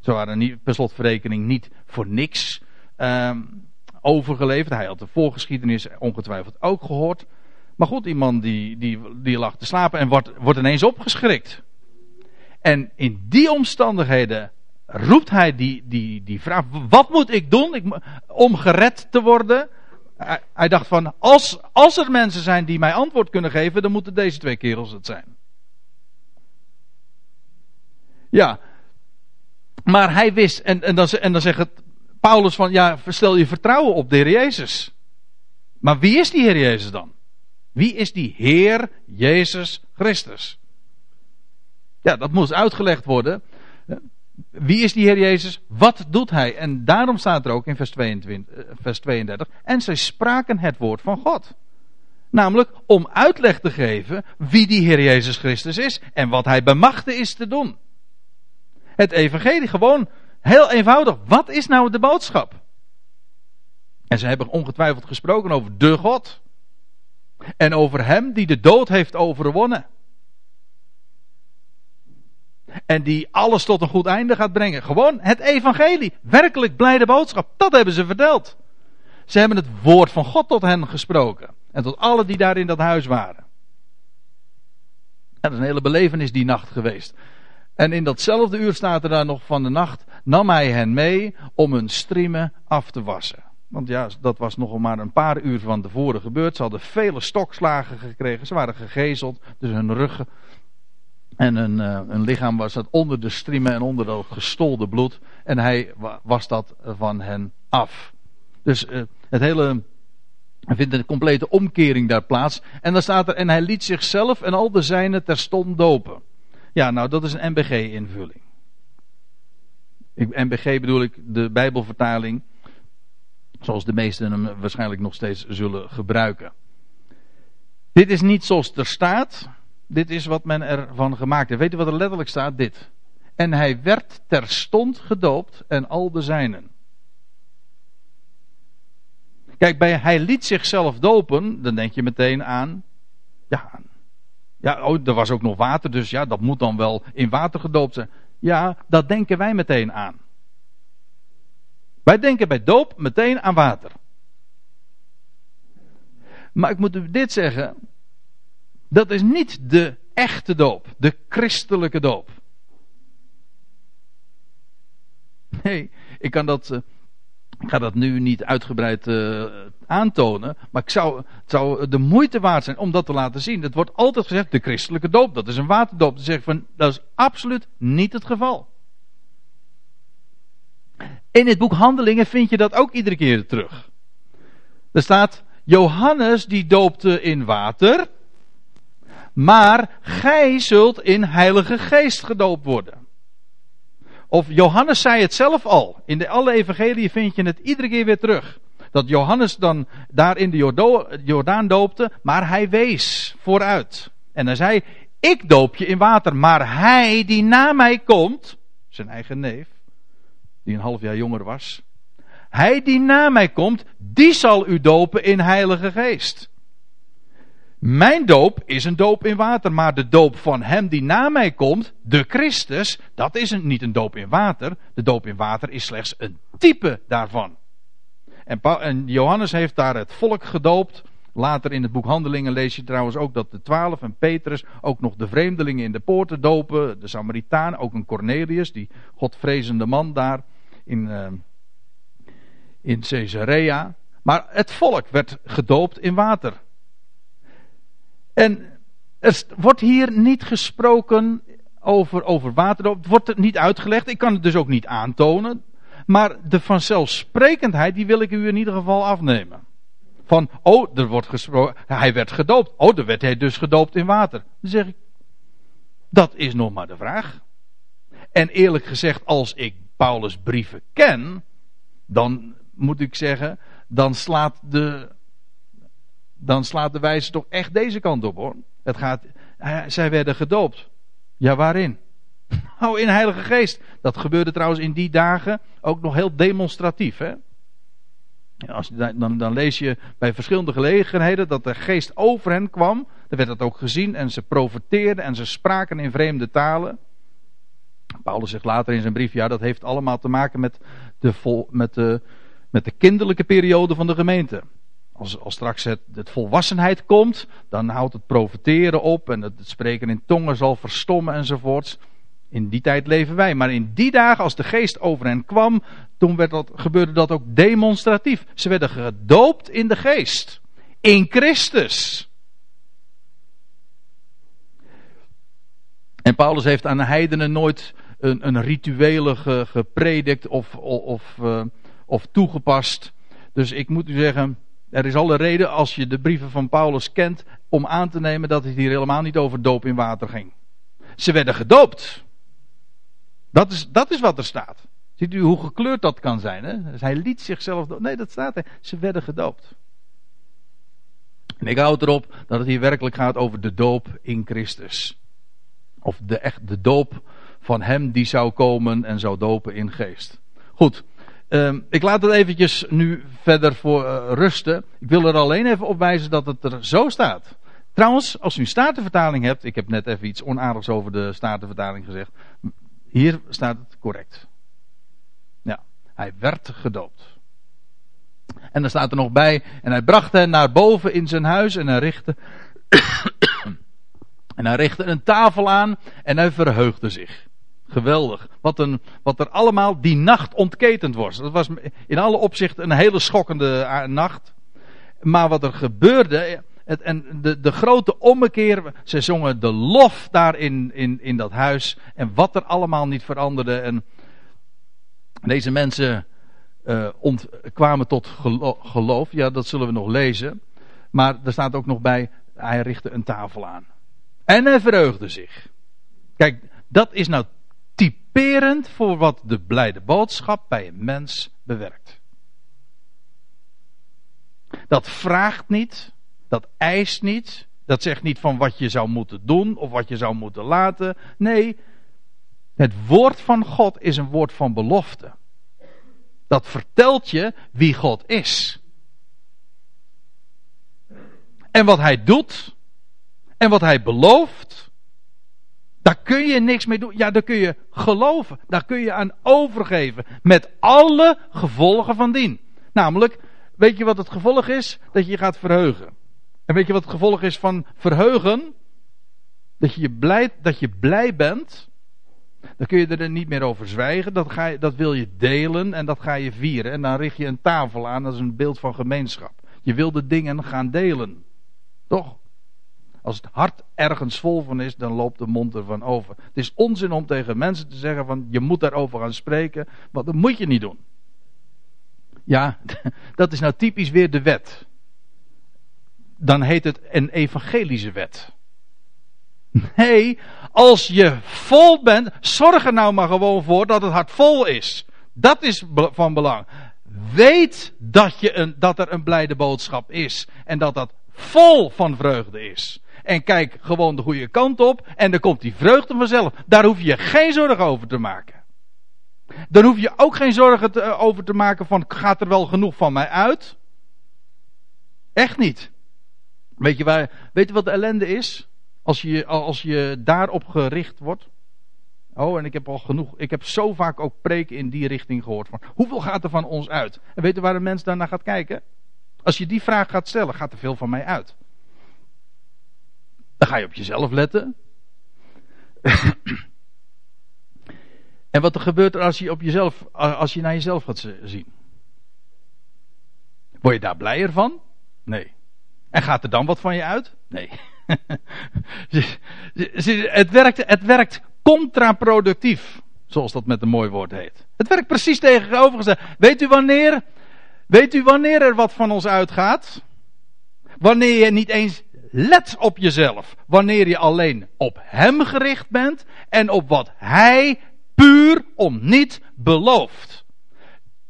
Ze waren niet, per slotverrekening niet voor niks um, overgeleverd. Hij had de voorgeschiedenis ongetwijfeld ook gehoord. Maar goed, die man die, die, die lag te slapen en wordt, wordt ineens opgeschrikt. En in die omstandigheden roept hij die, die, die vraag: wat moet ik doen ik, om gered te worden? Hij, dacht van: als, als er mensen zijn die mij antwoord kunnen geven, dan moeten deze twee kerels het zijn. Ja, maar hij wist, en, en, dan, en dan zegt Paulus van: ja, stel je vertrouwen op de Heer Jezus. Maar wie is die Heer Jezus dan? Wie is die Heer Jezus Christus? Ja, dat moest uitgelegd worden. Wie is die Heer Jezus? Wat doet Hij? En daarom staat er ook in vers 22, eh, vers 32. En zij spraken het woord van God. Namelijk om uitleg te geven wie die Heer Jezus Christus is en wat Hij bemachtigd is te doen. Het evangelie gewoon heel eenvoudig. Wat is nou de boodschap? En ze hebben ongetwijfeld gesproken over de God. En over hem die de dood heeft overwonnen. En die alles tot een goed einde gaat brengen. Gewoon het evangelie. Werkelijk blijde boodschap. Dat hebben ze verteld. Ze hebben het woord van God tot hen gesproken. En tot alle die daar in dat huis waren. dat is een hele belevenis die nacht geweest. En in datzelfde uur staat er daar nog van de nacht. Nam hij hen mee om hun striemen af te wassen. Want ja, dat was nog maar een paar uur van tevoren gebeurd. Ze hadden vele stokslagen gekregen. Ze waren gegezeld. Dus hun ruggen en hun, uh, hun lichaam was dat onder de striemen en onder dat gestolde bloed. En hij was dat van hen af. Dus uh, het hele. Er vindt een complete omkering daar plaats. En dan staat er. En hij liet zichzelf en al de zijnen terstond dopen. Ja, nou, dat is een NBG-invulling. NBG bedoel ik de Bijbelvertaling. Zoals de meesten hem waarschijnlijk nog steeds zullen gebruiken. Dit is niet zoals er staat. Dit is wat men ervan gemaakt heeft. Weet u wat er letterlijk staat? Dit. En hij werd terstond gedoopt en al de zijnen. Kijk, bij hij liet zichzelf dopen, dan denk je meteen aan. Ja, ja oh, er was ook nog water, dus ja, dat moet dan wel in water gedoopt zijn. Ja, dat denken wij meteen aan. Wij denken bij doop meteen aan water. Maar ik moet u dit zeggen. Dat is niet de echte doop, de christelijke doop. Nee, ik kan dat. Uh, ik ga dat nu niet uitgebreid uh, aantonen. Maar ik zou, het zou de moeite waard zijn om dat te laten zien. Het wordt altijd gezegd: de christelijke doop, dat is een waterdoop. Dan zeg van dat is absoluut niet het geval. In het boek Handelingen vind je dat ook iedere keer terug. Er staat: Johannes die doopte in water. Maar gij zult in Heilige Geest gedoopt worden. Of Johannes zei het zelf al. In de alle evangelieën vind je het iedere keer weer terug. Dat Johannes dan daar in de Jordaan doopte, maar hij wees vooruit. En hij zei, ik doop je in water, maar hij die na mij komt, zijn eigen neef, die een half jaar jonger was. Hij die na mij komt, die zal u dopen in Heilige Geest. Mijn doop is een doop in water, maar de doop van hem die na mij komt, de Christus, dat is niet een doop in water. De doop in water is slechts een type daarvan. En, Johannes heeft daar het volk gedoopt. Later in het boek Handelingen lees je trouwens ook dat de twaalf en Petrus ook nog de vreemdelingen in de poorten dopen. De Samaritaan, ook een Cornelius, die godvrezende man daar in, uh, in Caesarea. Maar het volk werd gedoopt in water. En er wordt hier niet gesproken over, over waterdoop. Het wordt niet uitgelegd. Ik kan het dus ook niet aantonen. Maar de vanzelfsprekendheid, die wil ik u in ieder geval afnemen. Van, oh, er wordt gesproken, hij werd gedoopt. Oh, dan werd hij dus gedoopt in water. Dan zeg ik, dat is nog maar de vraag. En eerlijk gezegd, als ik Paulus' brieven ken, dan moet ik zeggen, dan slaat de, dan slaat de wijze toch echt deze kant op hoor. Het gaat, zij werden gedoopt. Ja, waarin? Nou, in Heilige Geest. Dat gebeurde trouwens in die dagen ook nog heel demonstratief. Hè? Als, dan, dan lees je bij verschillende gelegenheden dat de geest over hen kwam. Dan werd dat ook gezien en ze profeteerden en ze spraken in vreemde talen. Paulus zegt later in zijn brief, ja dat heeft allemaal te maken met de, vol, met de, met de kinderlijke periode van de gemeente. Als, als straks het, volwassenheid komt, dan houdt het profeteren op en het, spreken in tongen zal verstommen enzovoorts. In die tijd leven wij. Maar in die dagen, als de geest over hen kwam, toen werd gebeurde dat ook demonstratief. Ze werden gedoopt in de geest. In Christus. En Paulus heeft aan de heidenen nooit een, een rituele gepredikt of, of, uh, of toegepast. Dus ik moet u zeggen, er is alle reden als je de brieven van Paulus kent om aan te nemen dat het hier helemaal niet over doop in water ging. Ze werden gedoopt. Dat is, dat is wat er staat. Ziet u hoe gekleurd dat kan zijn? Hè? Dus hij liet zichzelf. Nee, dat staat er. Ze werden gedoopt. En ik houd erop dat het hier werkelijk gaat over de doop in Christus. Of de, echt, de doop van hem die zou komen en zou dopen in geest. Goed, uh, ik laat het eventjes nu verder voor uh, rusten. Ik wil er alleen even op wijzen dat het er zo staat. Trouwens, als u een statenvertaling hebt, ik heb net even iets onaardigs over de statenvertaling gezegd. Hier staat het correct. Ja, hij werd gedoopt. En dan staat er nog bij, en hij bracht hen naar boven in zijn huis en hij richtte, en hij richtte een tafel aan en hij verheugde zich. Geweldig. Wat, een, wat er allemaal die nacht ontketend was. Dat was in alle opzichten een hele schokkende eh, nacht. Maar wat er gebeurde, het, en de, de grote ommekeer, ze zongen de lof daar in, in, in dat huis. En wat er allemaal niet veranderde. En deze mensen ont, kwamen tot geloof. Ja, dat zullen we nog lezen. Maar er staat ook nog bij, hij richtte een tafel aan. En hij verheugde zich. Kijk, dat is nou typerend voor wat de blijde boodschap bij een mens bewerkt. Dat vraagt niet, dat eist niet. Dat zegt niet van wat je zou moeten doen of wat je zou moeten laten. Nee, het woord van God is een woord van belofte. Dat vertelt je wie God is. En wat hij doet. En wat hij belooft. Daar kun je niks mee doen. Ja, daar kun je geloven. Daar kun je aan overgeven. Met alle gevolgen van dien. Namelijk, weet je wat het gevolg is? Dat je je gaat verheugen. En weet je wat het gevolg is van verheugen? Dat je blij, dat je blij bent. Dan kun je er niet meer over zwijgen. Dat, ga je, dat wil je delen en dat ga je vieren. En dan richt je een tafel aan. Dat is een beeld van gemeenschap. Je wil de dingen gaan delen. Toch? Als het hart ergens vol van is, dan loopt de mond ervan over. Het is onzin om tegen mensen te zeggen van je moet daarover gaan spreken. Want dat moet je niet doen. Ja, dat is nou typisch weer de wet dan heet het een evangelische wet. Nee, als je vol bent, zorg er nou maar gewoon voor dat het hart vol is. Dat is van belang. Weet dat, je een, dat er een blijde boodschap is. En dat dat vol van vreugde is. En kijk gewoon de goede kant op. En dan komt die vreugde vanzelf. Daar hoef je geen zorgen over te maken. Dan hoef je ook geen zorgen te, over te maken van gaat er wel genoeg van mij uit? Echt niet. Weet je, waar, weet je wat de ellende is? Als je, als je daarop gericht wordt. Oh, en ik heb al genoeg. Ik heb zo vaak ook preken in die richting gehoord. Van, hoeveel gaat er van ons uit? En weet je waar de mens daarna gaat kijken? Als je die vraag gaat stellen, gaat er veel van mij uit. Dan ga je op jezelf letten. en wat er gebeurt als je, op jezelf, als je naar jezelf gaat zien? Word je daar blijer van? Nee. En gaat er dan wat van je uit? Nee. het, werkt, het werkt contraproductief. Zoals dat met een mooi woord heet. Het werkt precies tegenovergesteld. Weet u wanneer, weet u wanneer er wat van ons uitgaat? Wanneer je niet eens let op jezelf. Wanneer je alleen op hem gericht bent en op wat hij puur om niet belooft.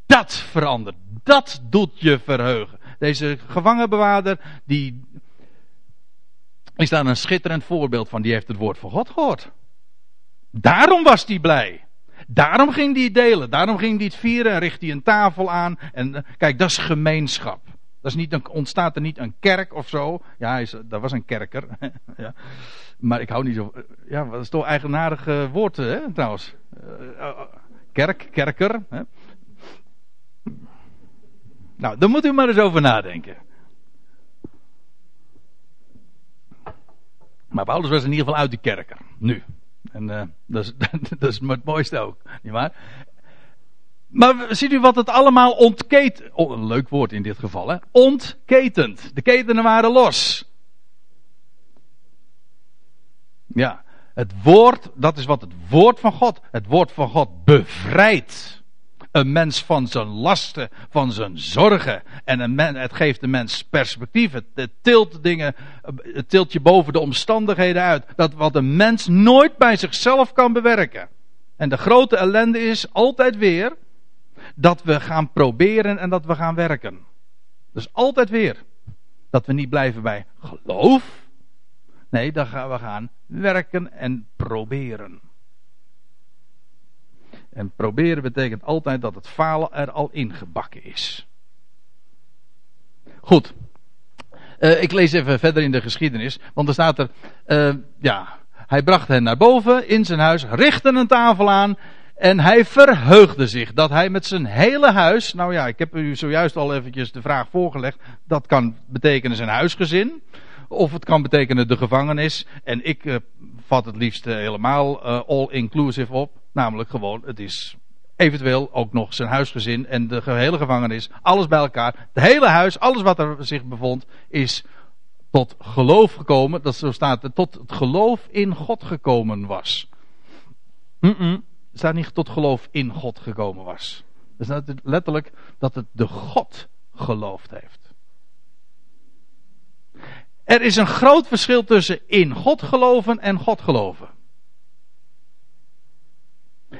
Dat verandert. Dat doet je verheugen. Deze gevangenbewaarder, die is daar een schitterend voorbeeld van. Die heeft het woord van God gehoord. Daarom was hij blij. Daarom ging hij delen. Daarom ging hij het vieren en richt hij een tafel aan. En eh, kijk, dat is gemeenschap. Dat is niet ontstaat er niet een kerk of zo. Ja, is, dat was een kerker. ja. Maar ik hou niet zo. Ja, dat is toch eigenaardige woord, hè, trouwens. Uh, kerk, kerker. Hè? Nou, daar moet u maar eens over nadenken. Maar Paulus was in ieder geval uit die kerker. Nu. En uh, dat, is, dat is het mooiste ook. Niet waar? Maar ziet u wat het allemaal ontketent. Oh, een leuk woord in dit geval, hè? Ontketent. De ketenen waren los. Ja, het woord, dat is wat het woord van God. Het woord van God bevrijdt een mens van zijn lasten, van zijn zorgen. En het geeft de mens perspectief. Het, het, tilt dingen, het tilt je boven de omstandigheden uit. Dat wat een mens nooit bij zichzelf kan bewerken. En de grote ellende is altijd weer dat we gaan proberen en dat we gaan werken. Dus altijd weer. Dat we niet blijven bij geloof. Nee, dan gaan we gaan werken en proberen. En proberen betekent altijd dat het falen er al ingebakken is. Goed. Uh, ik lees even verder in de geschiedenis. Want er staat er. Uh, ja. Hij bracht hen naar boven in zijn huis. Richtte een tafel aan. En hij verheugde zich dat hij met zijn hele huis. Nou ja, ik heb u zojuist al eventjes de vraag voorgelegd. Dat kan betekenen zijn huisgezin. Of het kan betekenen de gevangenis. En ik uh, vat het liefst helemaal all-inclusive op. Namelijk gewoon, het is eventueel ook nog zijn huisgezin en de hele gevangenis. Alles bij elkaar. Het hele huis, alles wat er zich bevond, is tot geloof gekomen. Dat zo staat tot het geloof in God gekomen was. Mm -mm, staat niet tot geloof in God gekomen was. Het staat letterlijk dat het de God geloofd heeft. Er is een groot verschil tussen in God geloven en God geloven.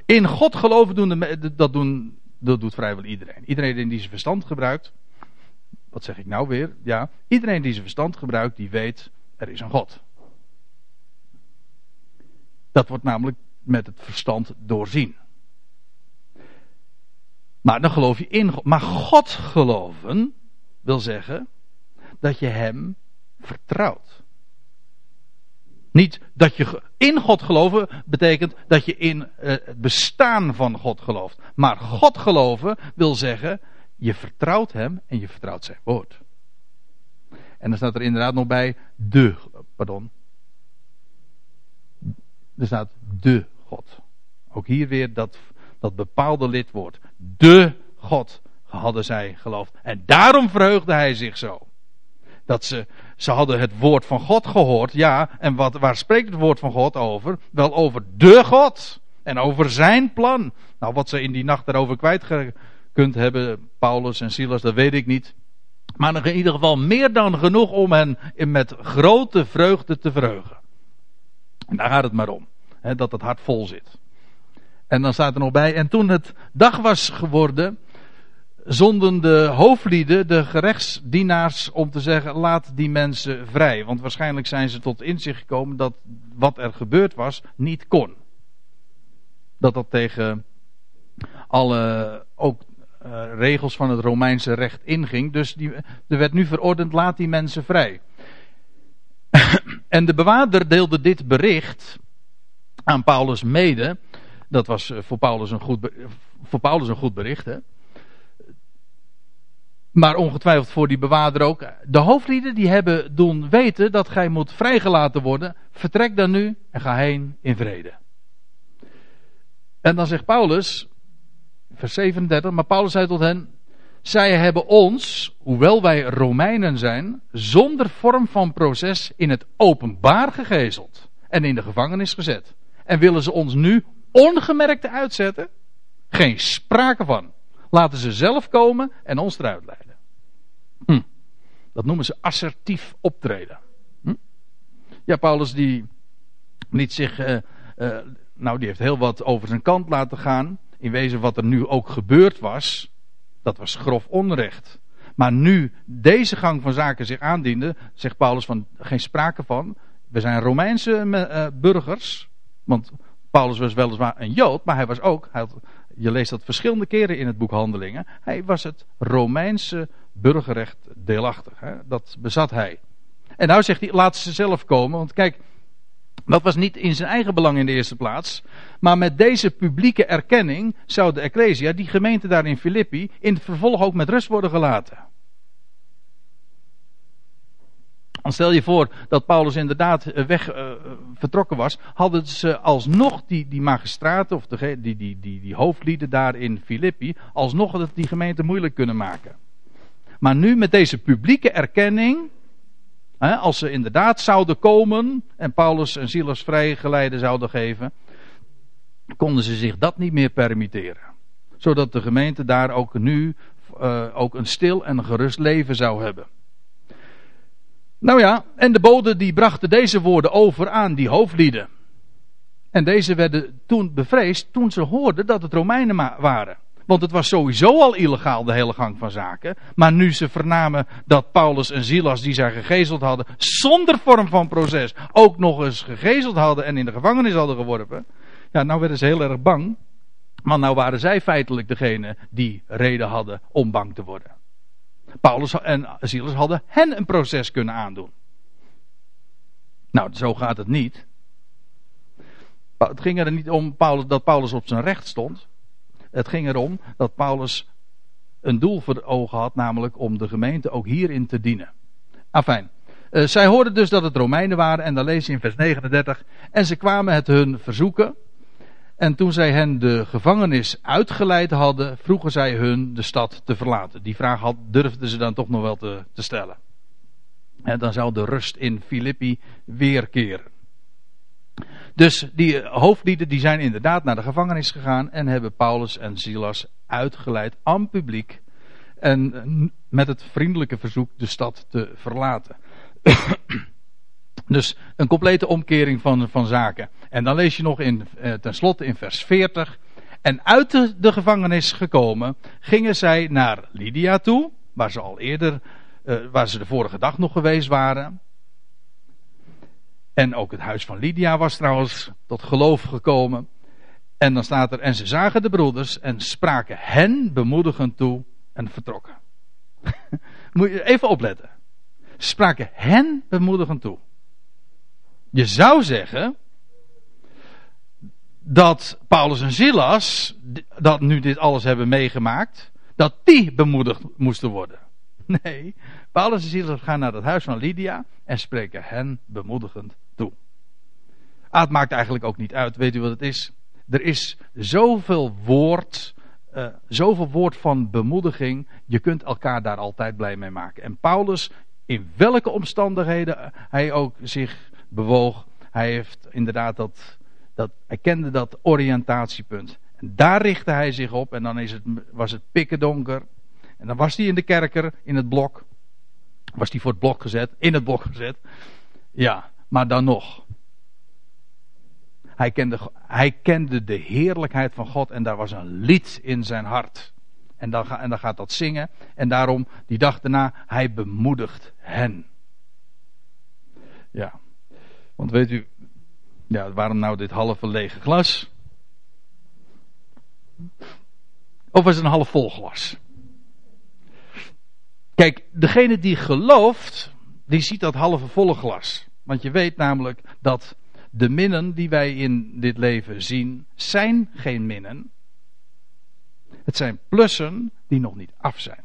In God geloven doen, de, dat, doen, dat doet vrijwel iedereen. Iedereen die zijn verstand gebruikt. Wat zeg ik nou weer? Ja, iedereen die zijn verstand gebruikt, die weet, er is een God. Dat wordt namelijk met het verstand doorzien. Maar dan geloof je in God. Maar God geloven wil zeggen dat je Hem vertrouwt. Niet dat je in God geloven betekent dat je in eh, het bestaan van God gelooft. Maar God geloven wil zeggen, je vertrouwt Hem en je vertrouwt Zijn woord. En dan staat er inderdaad nog bij de, pardon. Er staat de God. Ook hier weer dat, dat bepaalde lidwoord. De God hadden zij geloofd. En daarom verheugde hij zich zo. Dat ze, ze hadden het woord van God gehoord. Ja, en wat, waar spreekt het woord van God over? Wel over de God. En over zijn plan. Nou, wat ze in die nacht daarover kwijt kunt hebben, Paulus en Silas, dat weet ik niet. Maar in ieder geval meer dan genoeg om hen met grote vreugde te verheugen. En daar gaat het maar om. Dat het hart vol zit. En dan staat er nog bij, en toen het dag was geworden, zonden de hoofdlieden, de gerechtsdienaars, om te zeggen: laat die mensen vrij. Want waarschijnlijk zijn ze tot inzicht gekomen dat wat er gebeurd was niet kon. Dat dat tegen alle ook uh, regels van het Romeinse recht inging. Dus die, er werd nu verordend: laat die mensen vrij. En de bewaarder deelde dit bericht aan Paulus mede. Dat was eh, voor Paulus een goed, voor Paulus een goed bericht. Hè? Maar ongetwijfeld voor die bewaarder ook. De hoofdlieden die hebben doen weten dat gij moet vrijgelaten worden. Vertrek dan nu en ga heen in vrede. En dan zegt Paulus, vers 37, maar Paulus zei tot hen, zij hebben ons, hoewel wij Romeinen zijn, zonder vorm van proces in het openbaar gegezeld en in de gevangenis gezet. En willen ze ons nu ongemerkt uitzetten? Geen sprake van. Laten ze zelf komen en ons eruit leiden. Hm. Dat noemen ze assertief optreden. Hm? Ja, Paulus die liet zich, uh, uh, nou die heeft heel wat over zijn kant laten gaan. In wezen wat er nu ook gebeurd was, dat was grof onrecht. Maar nu deze gang van zaken zich aandiende, zegt Paulus van geen sprake van. We zijn Romeinse uh, burgers. Want Paulus was weliswaar een Jood, maar hij was ook, hij je leest dat verschillende keren in het boek Handelingen. Hij was het Romeinse burgerrecht deelachtig. Hè? Dat bezat hij. En nou zegt hij, laat ze zelf komen. Want kijk, dat was niet in zijn eigen belang in de eerste plaats. Maar met deze publieke erkenning zou de Ecclesia, die gemeente daar in Filippi, in het vervolg ook met rust worden gelaten. Dan stel je voor dat Paulus inderdaad eh, weg uh, vertrokken was, hadden ze alsnog die, die magistraten of de, die, die, die, die hoofdlieden daar in Filippi, alsnog dat die gemeente moeilijk kunnen maken. Maar nu met deze publieke erkenning, hè, als ze inderdaad zouden komen en Paulus en Silas vrijgeleide zouden geven, konden ze zich dat niet meer permitteren. Zodat de gemeente daar ook nu uh, ook een stil en gerust leven zou hebben. Nou ja, en de bode die brachten deze woorden over aan die hoofdlieden. En deze werden toen bevreesd toen ze hoorden dat het Romeinen waren. Want het was sowieso al illegaal, de hele gang van zaken. Maar nu ze vernamen dat Paulus en Silas, die zij gegezeld hadden, zonder vorm van proces, ook nog eens gegezeld hadden en in de gevangenis hadden geworpen. Ja, nou werden ze heel erg bang. Want nou waren zij feitelijk degene die reden hadden om bang te worden. Paulus en Silas hadden hen een proces kunnen aandoen. Nou, zo gaat het niet. Het ging er niet om dat Paulus op zijn recht stond. Het ging erom dat Paulus een doel voor ogen had, namelijk om de gemeente ook hierin te dienen. Afijn. Uh, zij hoorden dus dat het Romeinen waren, en dan lees je in vers 39. En ze kwamen het hun verzoeken. En toen zij hen de gevangenis uitgeleid hadden, vroegen zij hun de stad te verlaten. Die vraag had, durfden ze dan toch nog wel te, te stellen. En dan zou de rust in Filippi weerkeren. Dus die hoofdlieden die zijn inderdaad naar de gevangenis gegaan en hebben Paulus en Silas uitgeleid aan publiek. En met het vriendelijke verzoek de stad te verlaten. dus een complete omkering van, van zaken. En dan lees je nog in, eh, tenslotte in vers 40. En uit de, gevangenis gekomen gingen zij naar Lydia toe, waar ze al eerder, eh, waar ze de vorige dag nog geweest waren. En ook het huis van Lydia was trouwens tot geloof gekomen. En dan staat er, en ze zagen de broeders en spraken hen bemoedigend toe en vertrokken. Moet je even opletten. Spraken hen bemoedigend toe. Je zou zeggen dat Paulus en Silas, dat nu dit alles hebben meegemaakt, dat die bemoedigd moesten worden. Nee, Paulus en Silas gaan naar het huis van Lydia en spreken hen bemoedigend toe. Ah, het maakt eigenlijk ook niet uit. Weet u wat het is? Er is zoveel woord, uh, zoveel woord van bemoediging. Je kunt elkaar daar altijd blij mee maken. En Paulus, in welke omstandigheden hij ook zich bewoog, hij heeft inderdaad dat, dat hij kende dat oriëntatiepunt. En daar richtte hij zich op en dan is het, was het pikken donker. En dan was hij in de kerker, in het blok. Was hij voor het blok gezet, in het blok gezet. Ja, maar dan nog. Hij kende, hij kende de heerlijkheid van God en daar was een lied in zijn hart. En dan, en dan gaat dat zingen. En daarom, die dag daarna, hij bemoedigt hen. Ja. Want weet u, ja, waarom nou dit halve lege glas? Of is het een half vol glas? Kijk, degene die gelooft, die ziet dat halve volle glas. Want je weet namelijk dat de minnen die wij in dit leven zien, zijn geen minnen. Het zijn plussen die nog niet af zijn.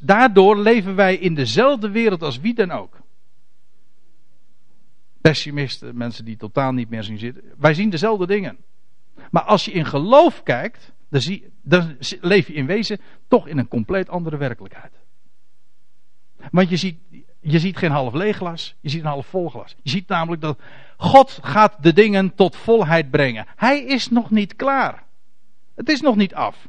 Daardoor leven wij in dezelfde wereld als wie dan ook. Pessimisten, mensen die totaal niet meer zien zitten. Wij zien dezelfde dingen. Maar als je in geloof kijkt, dan, zie, dan leef je in wezen toch in een compleet andere werkelijkheid. Want je ziet, je ziet geen half leeg glas, je ziet een half vol glas. Je ziet namelijk dat God gaat de dingen tot volheid brengen. Hij is nog niet klaar. Het is nog niet af.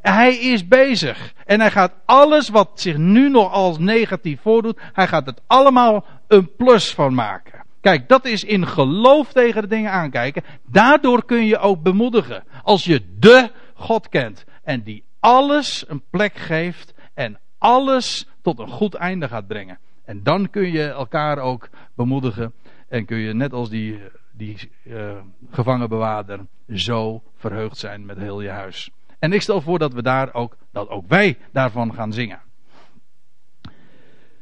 Hij is bezig. En hij gaat alles wat zich nu nog als negatief voordoet, hij gaat het allemaal een plus van maken. Kijk, dat is in geloof tegen de dingen aankijken. Daardoor kun je ook bemoedigen. Als je de God kent en die alles een plek geeft en alles tot een goed einde gaat brengen. En dan kun je elkaar ook bemoedigen en kun je net als die, die uh, gevangenbewaarder zo verheugd zijn met heel je huis. En ik stel voor dat we daar ook, dat ook wij daarvan gaan zingen.